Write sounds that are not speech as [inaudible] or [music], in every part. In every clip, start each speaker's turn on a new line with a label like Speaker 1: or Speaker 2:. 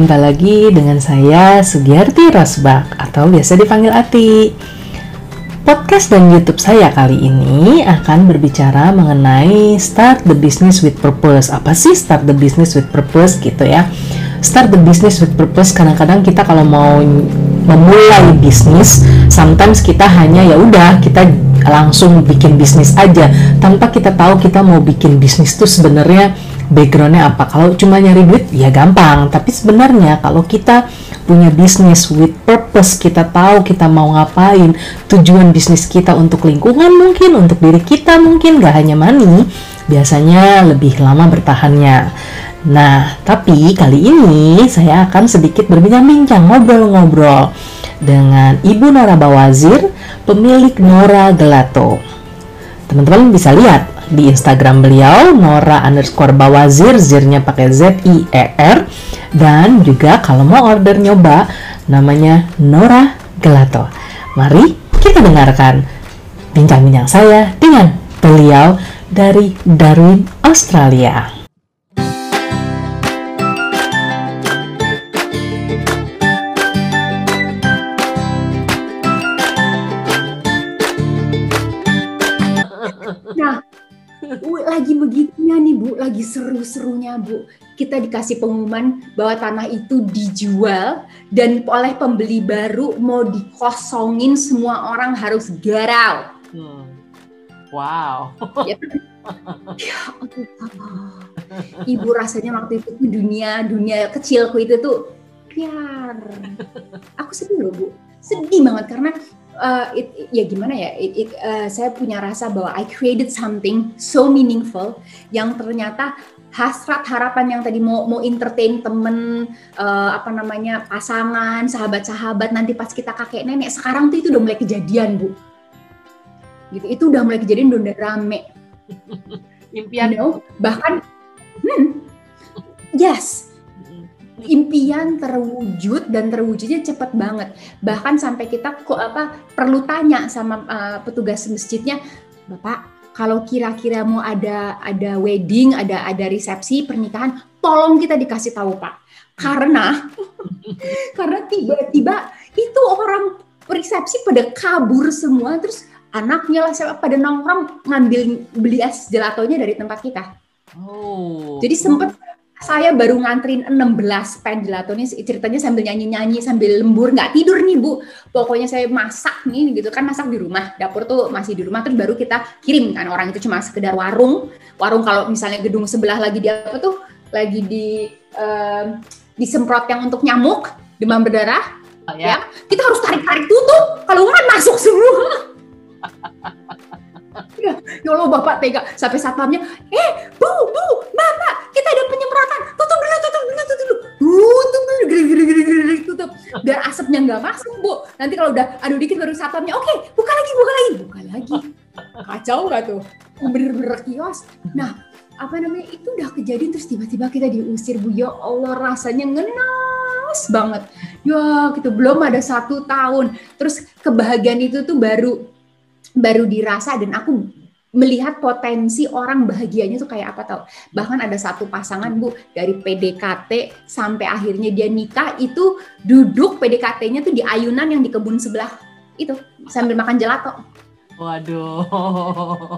Speaker 1: Jumpa lagi dengan saya Sugiarti Rosbak atau biasa dipanggil Ati. Podcast dan YouTube saya kali ini akan berbicara mengenai start the business with purpose. Apa sih start the business with purpose gitu ya? Start the business with purpose kadang-kadang kita kalau mau memulai bisnis, sometimes kita hanya ya udah kita langsung bikin bisnis aja tanpa kita tahu kita mau bikin bisnis tuh sebenarnya backgroundnya apa? Kalau cuma nyari duit ya gampang. Tapi sebenarnya kalau kita punya bisnis with purpose kita tahu kita mau ngapain tujuan bisnis kita untuk lingkungan mungkin untuk diri kita mungkin gak hanya money biasanya lebih lama bertahannya. Nah tapi kali ini saya akan sedikit berbincang-bincang ngobrol-ngobrol dengan Ibu Nora Bawazir pemilik Nora Gelato. Teman-teman bisa lihat di Instagram beliau Nora underscore Bawazir zirnya pakai Z I E R dan juga kalau mau order nyoba namanya Nora Gelato. Mari kita dengarkan bincang-bincang saya dengan beliau dari Darwin, Australia.
Speaker 2: Lagi seru-serunya Bu. Kita dikasih pengumuman bahwa tanah itu dijual dan oleh pembeli baru mau dikosongin semua orang harus garau. Hmm.
Speaker 1: Wow. Ya, [laughs]
Speaker 2: ya Ibu rasanya waktu itu tuh dunia dunia kecilku itu tuh biar aku sedih loh Bu. Sedih banget karena uh, it, ya gimana ya? It, it, uh, saya punya rasa bahwa I created something so meaningful yang ternyata hasrat harapan yang tadi mau mau entertain temen uh, apa namanya pasangan sahabat-sahabat nanti pas kita kakek nenek sekarang tuh itu udah mulai kejadian bu. Gitu. Itu udah mulai kejadian udah rame. [laughs]
Speaker 1: Impian. You know?
Speaker 2: bahkan hmm, yes impian terwujud dan terwujudnya cepat banget. Bahkan sampai kita kok apa perlu tanya sama uh, petugas masjidnya, Bapak, kalau kira-kira mau ada ada wedding, ada ada resepsi pernikahan, tolong kita dikasih tahu, Pak. Karena [laughs] karena tiba-tiba itu orang resepsi pada kabur semua terus anaknya lah siapa pada nongkrong ngambil beli es gelatonya dari tempat kita. Oh. Jadi sempet saya baru nganterin 16 pen gelato nih ceritanya sambil nyanyi-nyanyi sambil lembur. Nggak tidur nih bu. Pokoknya saya masak nih gitu kan. Masak di rumah. Dapur tuh masih di rumah. Terus baru kita kirim kan orang itu cuma sekedar warung. Warung kalau misalnya gedung sebelah lagi di apa tuh? Lagi di uh, disemprot yang untuk nyamuk demam berdarah. Oh, ya. ya kita harus tarik-tarik tutup. Kalau nggak masuk semua. [laughs] Ya, ya Allah bapak tega. Sampai satpamnya eh biar asapnya nggak masuk bu. Nanti kalau udah aduh dikit baru satpamnya oke buka lagi buka lagi. Buka lagi. Kacau nggak tuh? Bener-bener kios. Nah apa namanya itu udah kejadian terus tiba-tiba kita diusir bu. Ya Allah rasanya ngenas banget. Ya gitu. Belum ada satu tahun. Terus kebahagiaan itu tuh baru baru dirasa dan aku melihat potensi orang bahagianya tuh kayak apa tau? Bahkan ada satu pasangan bu dari PDKT sampai akhirnya dia nikah itu duduk PDKT-nya tuh di ayunan yang di kebun sebelah itu sambil makan gelato.
Speaker 1: Waduh,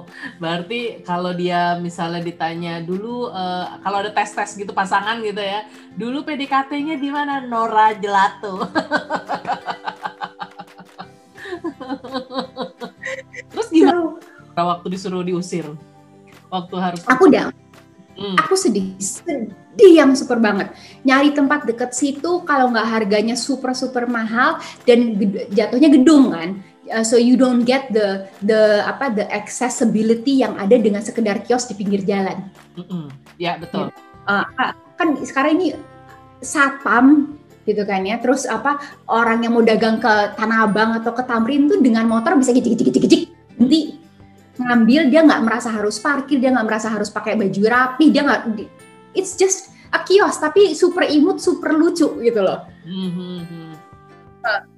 Speaker 1: [laughs] berarti kalau dia misalnya ditanya dulu, uh, kalau ada tes tes gitu pasangan gitu ya, dulu PDKT-nya di mana? Nora Gelato. [laughs] waktu disuruh diusir waktu harus
Speaker 2: aku udah hmm. aku sedih sedih yang super banget nyari tempat deket situ kalau nggak harganya super super mahal dan jatuhnya gedung kan uh, so you don't get the the apa the accessibility yang ada dengan sekedar kios di pinggir jalan.
Speaker 1: Mm -mm. Ya betul.
Speaker 2: Uh, kan sekarang ini satpam gitu kan ya. Terus apa orang yang mau dagang ke Tanah Abang atau ke Tamrin tuh dengan motor bisa gicik gicik gicik gicik nanti ngambil dia nggak merasa harus parkir dia nggak merasa harus pakai baju rapi dia nggak it's just a kios tapi super imut super lucu gitu loh mm-hmm.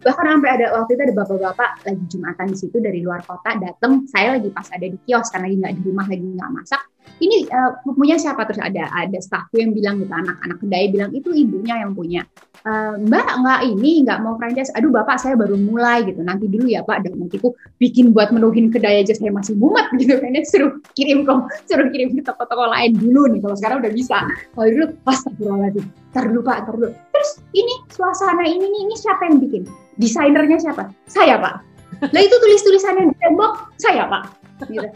Speaker 2: bahkan sampai ada waktu itu ada bapak-bapak lagi jumatan di situ dari luar kota datang saya lagi pas ada di kios karena lagi nggak di rumah lagi nggak masak ini uh, punya siapa? Terus ada ada staffku yang bilang gitu anak-anak kedai bilang itu ibunya yang punya. Uh, mbak nggak ini nggak mau franchise. Aduh bapak saya baru mulai gitu. Nanti dulu ya pak. Dan nanti ku bikin buat menuhin kedai aja saya masih mumet [laughs] gitu kan suruh kirim kok suruh kirim ke toko-toko lain dulu nih kalau sekarang udah bisa. Kalau dulu pas astagfirullahaladzim tar dulu. Terus ini suasana ini nih ini siapa yang bikin? Desainernya siapa? Saya pak lah itu tulis-tulisannya di tembok saya pak gitu.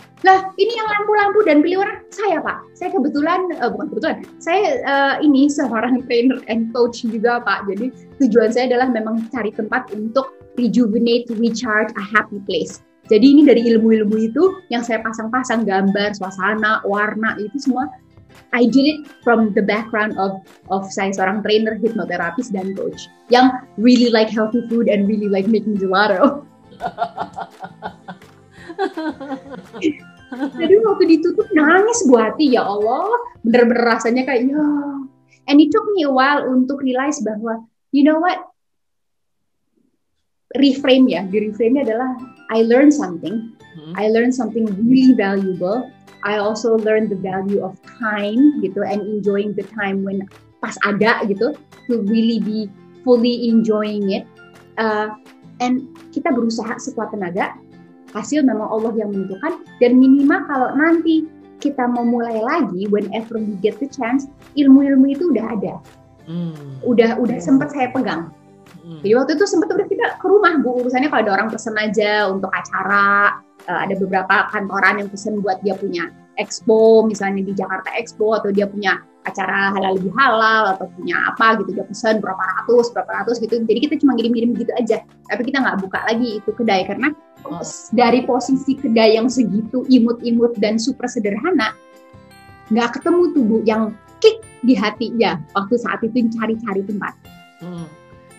Speaker 2: Ini yang lampu-lampu dan pilihan saya pak. Saya kebetulan uh, bukan kebetulan. Saya uh, ini seorang trainer and coach juga pak. Jadi tujuan saya adalah memang cari tempat untuk rejuvenate, recharge a happy place. Jadi ini dari ilmu-ilmu itu yang saya pasang-pasang gambar, suasana, warna itu semua I did it from the background of of saya seorang trainer hipnoterapis dan coach yang really like healthy food and really like making gelato. Jadi waktu ditutup nangis buat hati ya Allah, bener-bener rasanya kayak ya. And it took me a while untuk realize bahwa you know what reframe ya, di reframe adalah I learned something, hmm. I learned something really valuable. I also learned the value of time gitu and enjoying the time when pas ada gitu to really be fully enjoying it. Uh, and kita berusaha sekuat tenaga hasil memang Allah yang menentukan dan minimal kalau nanti kita mau mulai lagi whenever we get the chance ilmu-ilmu itu udah ada hmm. udah udah sempat saya pegang hmm. jadi waktu itu sempat udah kita ke rumah bu urusannya kalau ada orang pesen aja untuk acara uh, ada beberapa kantoran yang pesen buat dia punya expo misalnya di Jakarta Expo atau dia punya acara halal lebih halal atau punya apa gitu dia pesan berapa ratus berapa ratus gitu. Jadi kita cuma ngirim-ngirim gitu aja. Tapi kita nggak buka lagi itu kedai karena dari posisi kedai yang segitu imut-imut dan super sederhana nggak ketemu tubuh yang kick di hatinya waktu saat itu cari-cari tempat. Hmm.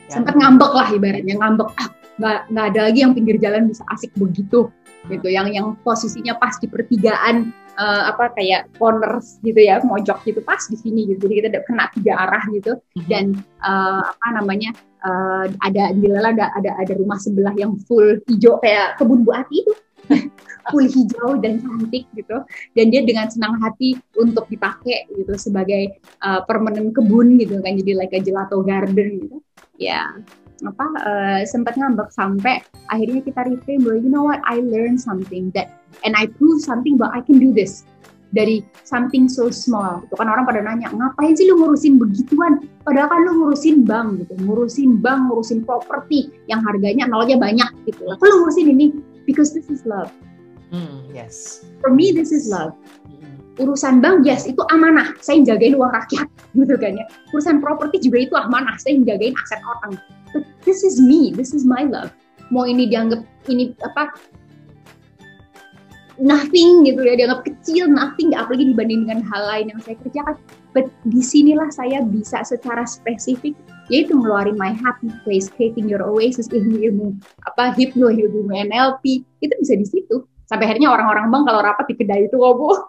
Speaker 2: ya, sempat ngambek lah ibaratnya ngambek ah nggak nggak ada lagi yang pinggir jalan bisa asik begitu. Hmm. gitu yang yang posisinya pas di pertigaan uh, apa kayak corners gitu ya mojok gitu pas di sini gitu. Jadi kita kena tiga arah gitu. Hmm. dan uh, apa namanya uh, ada di Lela ada, ada ada rumah sebelah yang full hijau kayak kebun bu ati itu. [laughs] Full hijau dan cantik gitu. Dan dia dengan senang hati untuk dipakai gitu sebagai uh, permanent kebun gitu kan. Jadi like a gelato garden gitu. Ya apa uh, sempat ngambek sampai akhirnya kita reframe bahwa you know what? I learned something that and I prove something but I can do this dari something so small. Itu kan orang pada nanya, ngapain sih lu ngurusin begituan? Padahal kan lu ngurusin bank gitu, ngurusin bank, ngurusin properti yang harganya nolnya banyak gitu. Lalu lu ngurusin ini because this is love.
Speaker 1: Mm, yes.
Speaker 2: For me this is love. Hmm. Urusan bank, yes, itu amanah. Saya jagain uang rakyat, [laughs] gitu kan ya. Urusan properti juga itu amanah. Saya jagain aset orang. But this is me, this is my love. Mau ini dianggap ini apa nothing gitu ya dianggap kecil nothing apalagi dibanding dengan hal lain yang saya kerjakan. But di sinilah saya bisa secara spesifik yaitu ngeluarin my happy place creating your oasis ilmu ilmu apa hipno ilmu NLP itu bisa di situ. Sampai akhirnya orang-orang bang kalau rapat di kedai itu oh bu. [laughs]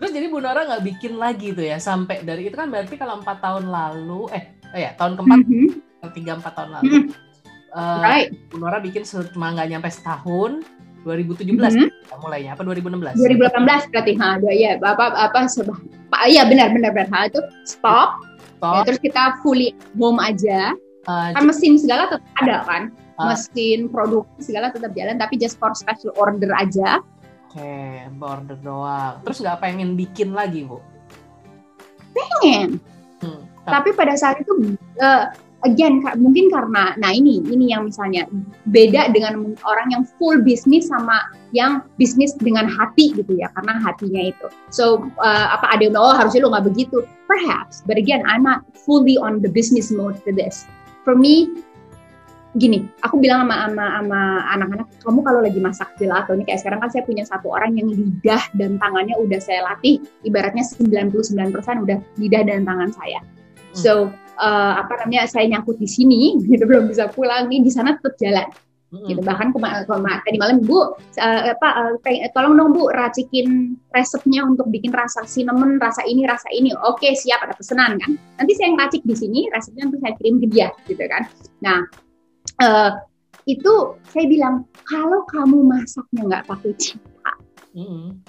Speaker 1: Terus jadi Bu Nora nggak bikin lagi tuh ya sampai dari itu kan berarti kalau empat tahun lalu eh oh ya tahun keempat -hmm. tiga empat tahun lalu. -hmm uh, right. Nora bikin cuma nggak nyampe setahun 2017 mm -hmm. ya, mulainya apa 2016
Speaker 2: 2018 berarti ha ya apa apa sebab iya benar benar benar ha itu stop, stop. Ya, terus kita fully home aja. Uh, kan mesin segala tetap ada kan? Uh, mesin produksi segala tetap jalan tapi just for special order aja.
Speaker 1: Oke okay, order doang. Terus nggak pengen bikin lagi bu?
Speaker 2: Pengen. Hmm, tapi pada saat itu uh, again mungkin karena nah ini ini yang misalnya beda dengan orang yang full bisnis sama yang bisnis dengan hati gitu ya karena hatinya itu. So uh, apa ada yang oh harusnya lo nggak begitu. Perhaps but again I'm not fully on the business mode for this. For me gini aku bilang sama sama sama anak-anak kamu kalau lagi masak gelato nih kayak sekarang kan saya punya satu orang yang lidah dan tangannya udah saya latih ibaratnya 99% udah lidah dan tangan saya so uh, apa namanya saya nyangkut di sini [laughs] gitu belum bisa pulang. Nih di sana tetap jalan. Mm-hmm. gitu bahkan kema- kema- tadi malam bu uh, apa uh, tolong dong bu racikin resepnya untuk bikin rasa cinnamon rasa ini rasa ini. Oke siap ada pesanan kan? Nanti saya yang racik di sini resepnya nanti saya kirim ke dia gitu kan? Nah uh, itu saya bilang kalau kamu masaknya nggak pakai cinta mm-hmm.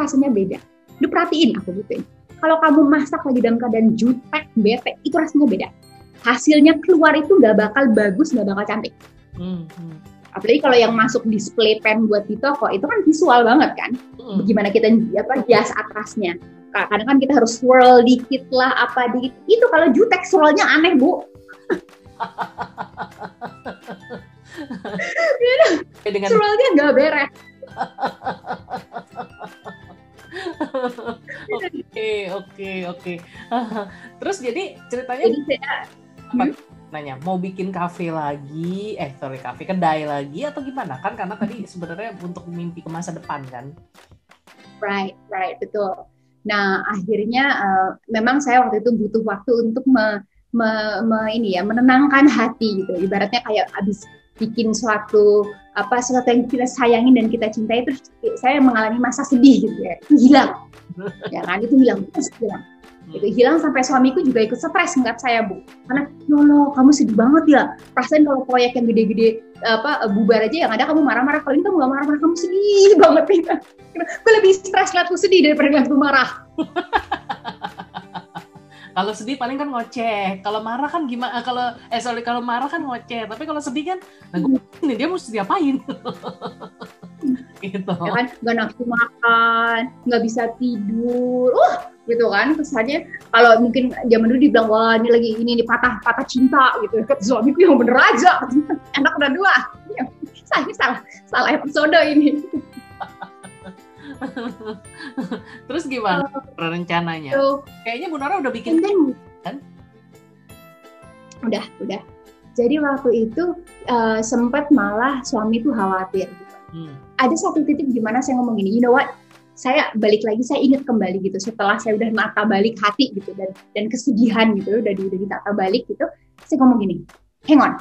Speaker 2: rasanya beda. Lu perhatiin aku gitu kalau kamu masak lagi dalam keadaan jutek bete itu rasanya beda hasilnya keluar itu nggak bakal bagus, nggak bakal cantik. Hmm, hmm. Apalagi kalau yang masuk display pen buat di toko itu kan visual banget kan. Hmm. Bagaimana kita apa jas atasnya. Kadang kan kita harus swirl dikit lah apa dikit. Itu kalau jutek swirlnya aneh bu. [laughs] Dengan... Swirlnya nggak beres. [laughs] [laughs]
Speaker 1: Oke, oke, oke. [laughs] Terus jadi ceritanya jadi saya apa? Hmm? nanya mau bikin kafe lagi? Eh sorry kafe kedai lagi atau gimana? Kan karena tadi sebenarnya untuk mimpi ke masa depan kan?
Speaker 2: Right right betul. Nah akhirnya uh, memang saya waktu itu butuh waktu untuk me, me, me, ini ya menenangkan hati gitu. Ibaratnya kayak abis bikin suatu apa sesuatu yang kita sayangin dan kita cintai itu saya mengalami masa sedih gitu ya. Itu hilang. [laughs] Ya kan? Itu hilang terus hilang. Itu hilang sampai suamiku juga ikut stres ngeliat saya bu. Karena yolo kamu sedih banget ya. Perasaan kalau proyek yang gede-gede apa bubar aja yang ada kamu marah-marah. Kalau ini kamu gak marah-marah kamu sedih banget. [laughs] Ya gue lebih stres ngeliatku sedih daripada ngeliatku marah [laughs]
Speaker 1: kalau sedih paling kan ngoceh. Kalau marah kan gimana kalau eh sorry kalau marah kan ngoceh. Tapi kalau sedih kan nah gue ini dia mesti diapain? [laughs]
Speaker 2: Gitu. Ya kan nggak nafsu makan nggak bisa tidur. Uh gitu kan. Kesannya kalau mungkin zaman dulu dibilang wah ini lagi ini nih patah patah cinta gitu. Kata suamiku yang bener aja. [laughs] Enak udah dua. Ya, saya salah salah episode ini [laughs] [laughs]
Speaker 1: terus gimana uh, rencananya kayaknya Bu Nora udah bikin then, kan?
Speaker 2: Udah udah. Jadi waktu itu uh, sempat malah suami tuh khawatir gitu. hmm. ada satu titik di mana saya ngomong gini you know what? Saya balik lagi saya ingat kembali gitu. Setelah saya udah nata balik hati gitu dan dan kesedihan gitu udah di udah ditata balik gitu saya ngomong gini hang on.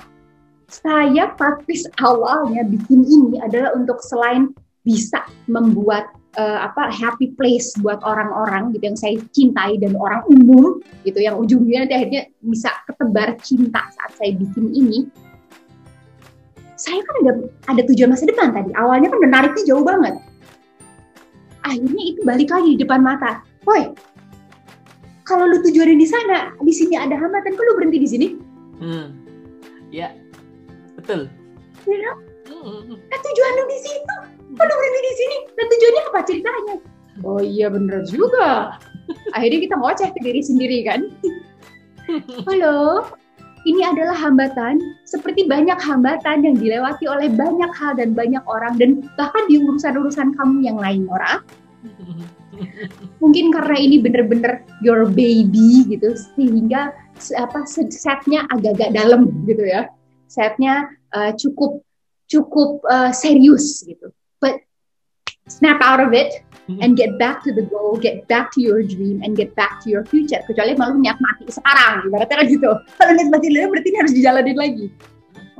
Speaker 2: Saya purpose awalnya bikin ini adalah untuk selain bisa membuat uh, apa happy place buat orang-orang gitu yang saya cintai dan orang umum gitu yang ujungnya nanti akhirnya bisa ketebar cinta saat saya bikin ini saya kan ada ada tujuan masa depan tadi awalnya kan menariknya jauh banget akhirnya itu balik lagi di depan mata. Woi, kalau lu tujuannya di sana, di sini ada hambatan, kok lu berhenti di sini? Hmm,
Speaker 1: ya, betul.
Speaker 2: Ya, know? hmm. Kan tujuan lu di situ, kok lu berhenti di sini? Dan tujuannya apa ceritanya? Oh iya bener juga. Akhirnya kita ngoceh ke diri sendiri kan. [laughs] Halo, ini adalah hambatan seperti banyak hambatan yang dilewati oleh banyak hal dan banyak orang dan bahkan di urusan-urusan kamu yang lain Nora [laughs] mungkin karena ini bener-bener your baby gitu sehingga apa setnya agak-agak dalam gitu ya setnya uh, cukup cukup uh, serius gitu but snap out of it and get back to the goal, get back to your dream, and get back to your future. Kecuali malu niat mati sekarang, ibaratnya kan gitu. [laughs] Kalau niat mati dulu berarti ini harus dijalanin lagi.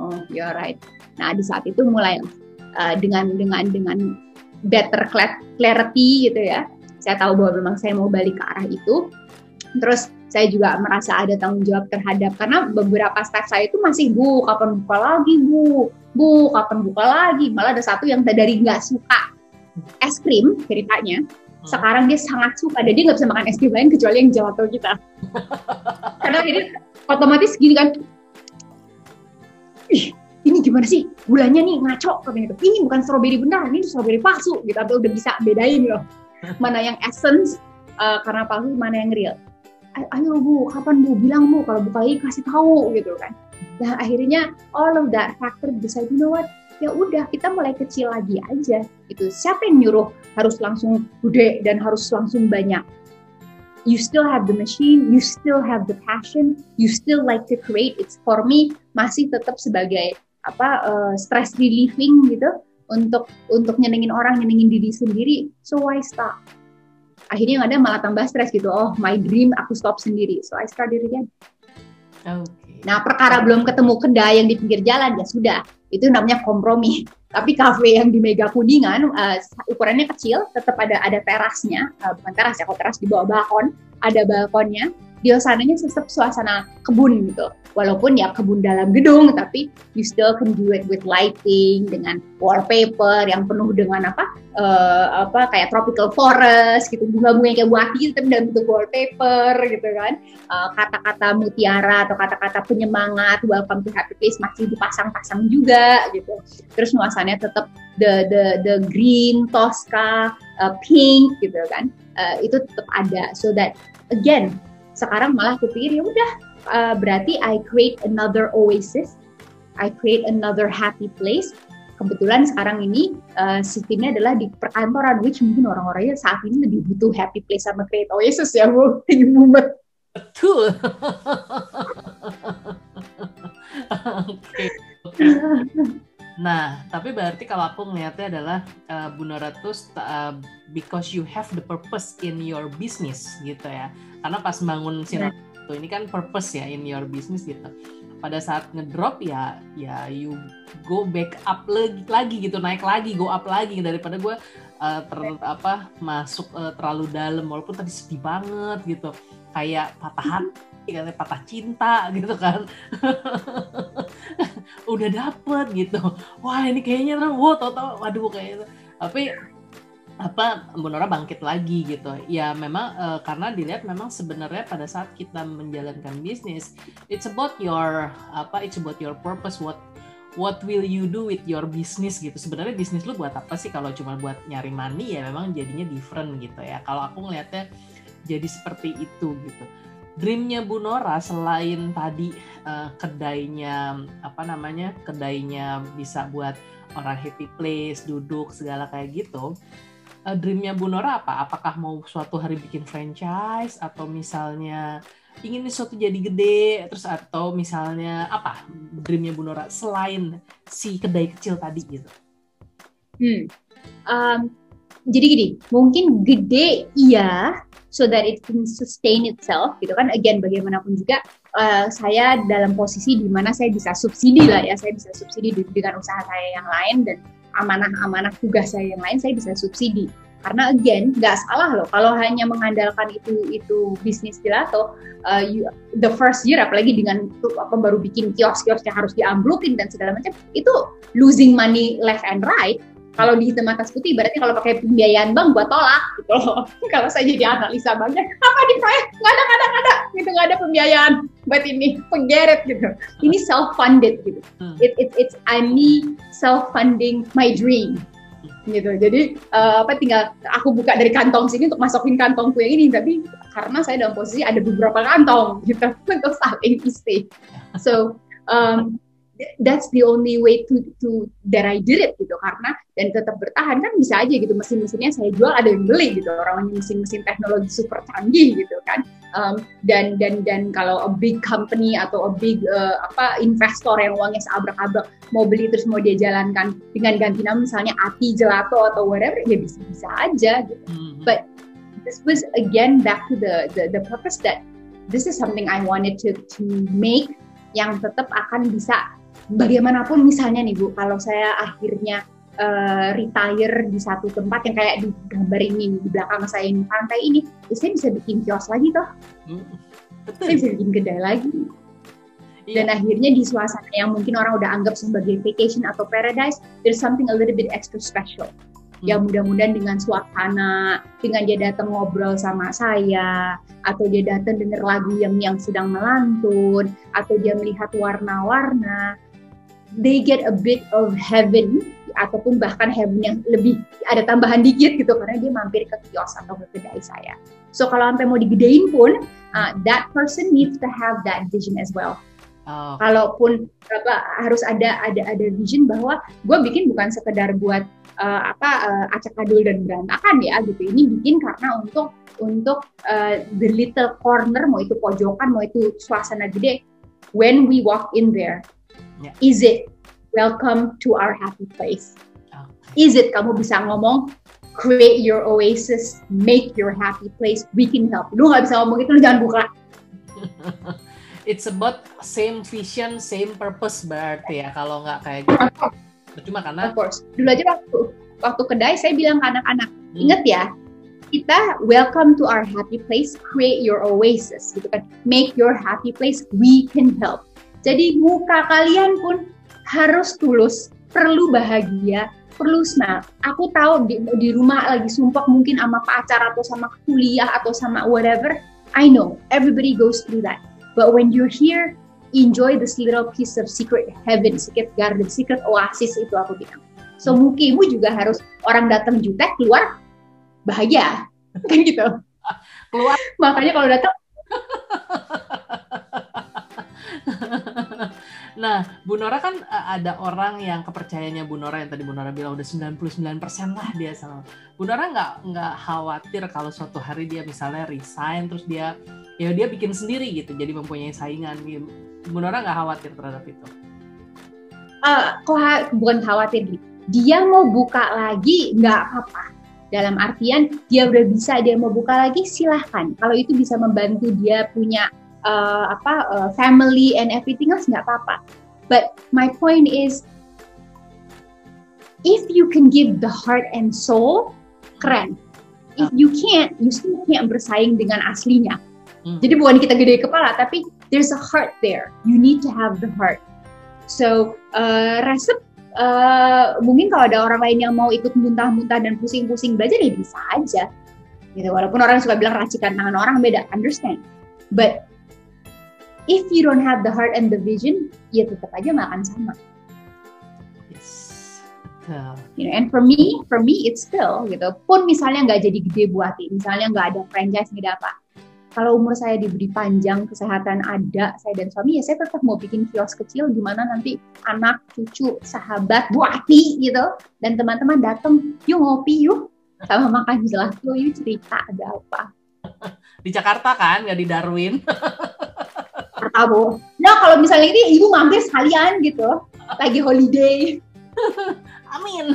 Speaker 2: Oh, you're right. Nah di saat itu mulai uh, dengan dengan dengan better clarity gitu ya. Saya tahu bahwa memang saya mau balik ke arah itu. Terus saya juga merasa ada tanggung jawab terhadap karena beberapa staff saya itu masih bu kapan buka lagi bu? Bu kapan buka lagi? Malah ada satu yang dari nggak suka es krim ceritanya. Hmm. sekarang dia sangat suka dan dia nggak bisa makan es krim lain kecuali yang gelato kita. [laughs] Karena ini otomatis gini kan ih ini gimana sih? Gulanya nih ngaco katanya itu ini bukan stroberi benar ini stroberi palsu gitu. Atau udah bisa bedain loh [laughs] mana yang essence uh, karena palsu mana yang real ayo bu kapan bu? Bilang bu kalau buka lagi kasih tahu gitu kan. Nah akhirnya all of that factor decide you know what? Ya udah kita mulai kecil lagi aja. Itu siapa yang nyuruh harus langsung gede dan harus langsung banyak? You still have the machine you still have the passion you still like to create. It's for me masih tetap sebagai apa uh, stress relieving gitu untuk untuk nyenengin orang nyenengin diri sendiri. So why stop akhirnya yang ada malah tambah stres gitu. Oh my dream aku stop sendiri. So I start again. Okay. Nah, perkara belum ketemu kedai yang di pinggir jalan ya sudah, itu namanya kompromi. [laughs] Tapi kafe yang di Mega Kuningan uh, ukurannya kecil, tetap ada ada terasnya, uh, bukan teras ya, kalau teras di bawah balkon, ada balkonnya suasananya tetap suasana kebun gitu. Walaupun ya kebun dalam gedung, tapi you still can do it with lighting, dengan wallpaper yang penuh dengan apa, uh, apa kayak tropical forest gitu, bunga-bunga yang kayak buah tapi dalam bentuk wallpaper gitu kan. Uh, kata-kata mutiara atau kata-kata penyemangat, welcome to happy place masih dipasang-pasang juga gitu. Terus nuansanya tetap the the the green, tosca, uh, pink gitu kan. Uh, itu tetap ada so that again sekarang malah aku pikir ya udah uh, berarti I create another oasis. I create another happy place. Kebetulan sekarang ini uh, sistemnya adalah di perkantoran which mungkin orang-orangnya saat ini lebih butuh happy place sama create oasis ya bu. [laughs]
Speaker 1: Betul. [laughs] Oke. Nah, tapi berarti kalau aku ngeliatnya adalah uh, Bu Nora tuh uh, because you have the purpose in your business gitu ya. Karena pas bangun sinar itu ini kan purpose ya in your business gitu. Pada saat ngedrop ya ya you go back up lagi, lagi gitu naik lagi go up lagi. Daripada gue uh, ter apa masuk uh, terlalu dalam walaupun tadi sedih banget gitu. Kayak patah hati kayak patah cinta gitu kan. [laughs] Udah dapet gitu. Wah ini kayaknya tau tau waduh kayak tapi apa Bu Nora bangkit lagi gitu. Ya memang uh, karena dilihat memang sebenarnya pada saat kita menjalankan bisnis it's about your apa it's about your purpose what what will you do with your business gitu. Sebenarnya bisnis lu buat apa sih? Kalau cuma buat nyari money ya memang jadinya different gitu ya. Kalau aku ngelihatnya jadi seperti itu gitu. Dreamnya Bu Nora selain tadi uh, kedainya apa namanya kedainya bisa buat orang happy place duduk segala kayak gitu uh, dreamnya Bu Nora apa? Apakah mau suatu hari bikin franchise atau misalnya ingin suatu jadi gede terus atau misalnya apa dreamnya Bu Nora selain si kedai kecil tadi gitu?
Speaker 2: Hmm. Um, jadi gini, mungkin gede iya, so that it can sustain itself gitu kan. Again, bagaimanapun juga uh, saya dalam posisi di mana saya bisa subsidi lah ya, saya bisa subsidi dengan usaha saya yang lain dan amanah-amanah tugas saya yang lain saya bisa subsidi. Karena again nggak salah loh kalau hanya mengandalkan itu itu bisnis gelato uh, you, the first year apalagi dengan apa baru bikin kios-kiosnya harus diamblukin dan segala macam itu losing money left and right kalau di hitam atas putih berarti kalau pakai pembiayaan bank buat tolak gitu loh. [laughs] Kalau saya jadi analisa banknya apa di proyek nggak ada nggak ada nggak ada. Gitu nggak ada pembiayaan. Buat ini it gitu. Ini self funded gitu. Hmm. it, it it's I me self funding my dream gitu. Jadi uh, apa tinggal aku buka dari kantong sini untuk masukin kantongku yang ini. Tapi karena saya dalam posisi ada beberapa kantong gitu [laughs] untuk saling isi so um, that's the only way to to that I did it gitu. Karena dan tetap bertahan kan bisa aja gitu. Mesin-mesinnya saya jual ada yang beli gitu. Orang mesin-mesin teknologi super canggih gitu kan. Um, dan dan dan kalau a big company atau a big uh, apa investor yang uangnya seabrak-abrak mau beli terus mau dia jalankan dengan ganti nama misalnya Ati Gelato atau whatever ya bisa bisa aja gitu. Mm-hmm. but this was again back to the, the the purpose that this is something I wanted to to make yang tetap akan bisa bagaimanapun misalnya nih Bu, kalau saya akhirnya uh, retire di satu tempat yang kayak di gambar ini di belakang saya ini pantai ini, ya saya bisa bikin kios lagi toh. Hmm, betul. Saya bisa bikin kedai lagi. Iya. Dan akhirnya di suasana yang mungkin orang udah anggap sebagai vacation atau paradise, there's something a little bit extra special. Hmm. Ya mudah-mudahan dengan suasana, dengan dia datang ngobrol sama saya, atau dia datang denger lagu yang yang sedang melantun, atau dia melihat warna-warna, they get a bit of heaven ataupun bahkan heaven yang lebih ada tambahan dikit gitu karena dia mampir ke kios atau ke kedai saya. So kalau sampai mau digedein pun, uh, that person needs to have that vision as well. Oh. Kalaupun apa, harus ada ada ada vision bahwa gue bikin bukan sekedar buat uh, apa uh, acak adul dan berantakan ya gitu. Ini bikin karena untuk untuk uh, the little corner mau itu pojokan mau itu suasana gede. When we walk in there, Yeah. Is it welcome to our happy place? Okay. Is it kamu bisa ngomong create your oasis, make your happy place, we can help. Lu nggak bisa ngomong itu, lu jangan buka. [laughs]
Speaker 1: it's about same vision, same purpose berarti ya. Kalau nggak kayak gitu, percuma karena.
Speaker 2: Of course. Dulu aja waktu waktu kedai saya bilang ke anak-anak, hmm. inget ya, kita welcome to our happy place, create your oasis, gitu kan. Make your happy place, we can help. Jadi muka kalian pun harus tulus, perlu bahagia, perlu smile. Aku tahu di, di rumah lagi sumpah mungkin sama pacar atau sama kuliah atau sama whatever. I know everybody goes through that. But when you're here, enjoy this little piece of secret heaven, secret garden, secret oasis itu aku bilang. So mukimu juga harus orang datang jutek keluar bahagia [laughs] kan gitu. Keluar. Makanya kalau datang [laughs]
Speaker 1: Nah, Bu Nora kan uh, ada orang yang kepercayaannya Bu Nora yang tadi Bu Nora bilang udah 99% lah dia sama. Bu Nora nggak nggak khawatir kalau suatu hari dia misalnya resign terus dia ya dia bikin sendiri gitu jadi mempunyai saingan. Bu Nora nggak khawatir terhadap itu?
Speaker 2: Uh, bukan khawatir. Dia mau buka lagi nggak apa-apa. Dalam artian dia udah bisa dia mau buka lagi silahkan. Kalau itu bisa membantu dia punya uh, apa uh, family and everything else nggak apa-apa. But my point is, if you can give the heart and soul, keren. If you can't, you still can't bersaing dengan aslinya. Hmm. Jadi bukan kita gede kepala, tapi there's a heart there. You need to have the heart. So uh, resep uh, mungkin kalau ada orang lain yang mau ikut muntah-muntah dan pusing-pusing belajar ya bisa aja. Gitu. Walaupun orang suka bilang racikan tangan orang beda, understand. But if you don't have the heart and the vision, ya tetap aja nggak akan sama. Yes. Uh. You know, and for me, for me it's still gitu. Pun misalnya nggak jadi gede buatin, misalnya nggak ada franchise, nggak ada apa. Kalau umur saya diberi panjang, kesehatan ada, saya dan suami, ya saya tetap mau bikin kios kecil gimana nanti anak, cucu, sahabat, buati gitu. Dan teman-teman datang, yuk ngopi yuk, sama makan jelas yuk cerita ada apa. [laughs]
Speaker 1: Di Jakarta kan, nggak di Darwin. [laughs]
Speaker 2: Martabo. Nah kalau misalnya ini ibu mampir sekalian gitu, lagi holiday. [laughs]
Speaker 1: Amin. [laughs]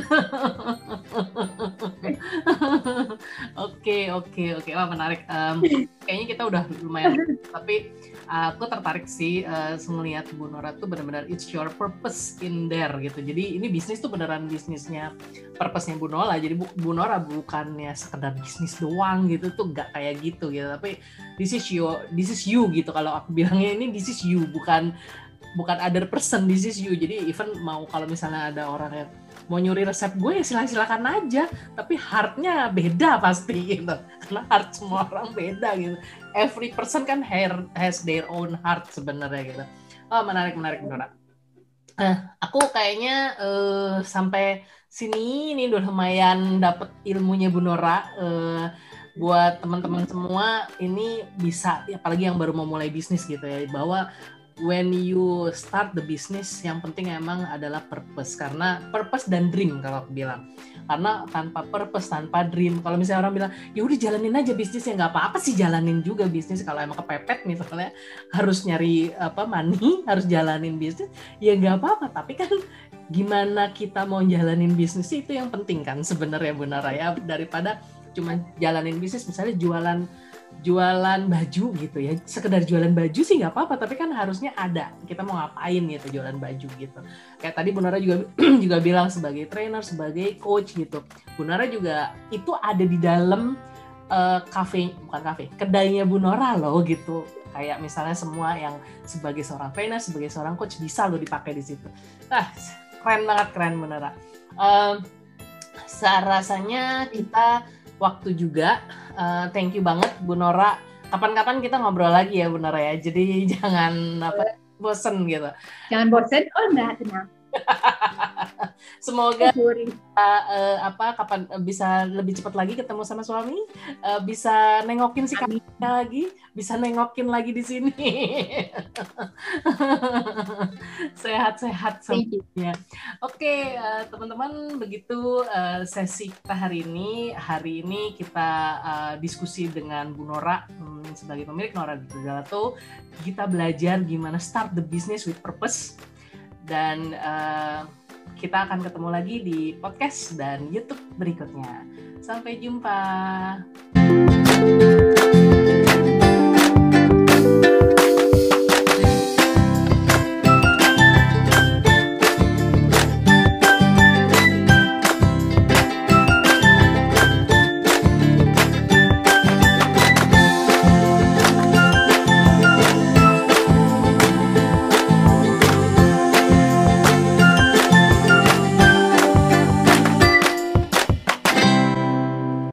Speaker 1: Oke oke oke, wah menarik. Um, kayaknya kita udah lumayan, tapi aku tertarik sih uh, melihat Bu Nora tuh benar-benar it's your purpose in there gitu. Jadi ini bisnis tuh beneran bisnisnya purpose-nya Bu Nora. Jadi Bu, Bu Nora bukannya sekedar bisnis doang gitu tuh nggak kayak gitu gitu. Tapi this is you, this is you gitu. Kalau aku bilangnya ini this is you bukan bukan other person this is you jadi even mau kalau misalnya ada orang yang mau nyuri resep gue ya silakan silakan aja. Tapi heartnya beda pasti gitu. Karena heart semua orang beda gitu. Every person kan has their own heart sebenarnya gitu. Oh menarik menarik menarik eh, aku kayaknya uh, sampai sini ini udah lumayan dapet ilmunya Bu Nora. Uh, buat teman-teman semua ini bisa apalagi yang baru mau mulai bisnis gitu ya bahwa when you start the business yang penting emang adalah purpose. Karena purpose dan dream kalau aku bilang. Karena tanpa purpose tanpa dream. Kalau misalnya orang bilang ya udah jalanin aja bisnisnya nggak apa-apa sih jalanin juga bisnis. Kalau emang kepepet misalnya [laughs] harus nyari apa money [laughs] harus jalanin bisnis ya nggak apa-apa. Tapi kan gimana kita mau jalanin bisnis itu yang penting kan sebenarnya benar ya daripada cuma jalanin bisnis misalnya jualan jualan baju gitu ya. Sekedar jualan baju sih nggak apa-apa tapi kan harusnya ada. Kita mau ngapain gitu jualan baju gitu. Kayak tadi Bu Nara juga [clears throat] juga bilang sebagai trainer sebagai coach gitu. Bu Nara juga itu ada di dalam uh, cafe bukan cafe kedainya Bu Nora loh gitu. Kayak misalnya semua yang sebagai seorang trainer sebagai seorang coach bisa lo dipakai di situ. Nah keren banget keren Bu Nora. Uh, rasanya kita waktu juga. Uh, thank you banget Bu Nora. Kapan-kapan kita ngobrol lagi ya Bu Nora ya. Jadi [laughs] jangan apa bosen gitu.
Speaker 2: Jangan bosen. Oh enggak, tenang. [laughs]
Speaker 1: Semoga uh, uh, apa kapan uh, bisa lebih cepat lagi ketemu sama suami, uh, bisa nengokin si kakaknya lagi, bisa nengokin lagi di sini. [laughs] Sehat-sehat semuanya. Oke, okay, uh, teman-teman, begitu uh, sesi kita hari ini. Hari ini kita uh, diskusi dengan Bu Nora um, sebagai pemilik Nora Galato. Kita belajar gimana start the business with purpose dan uh, kita akan ketemu lagi di podcast dan YouTube berikutnya. Sampai jumpa.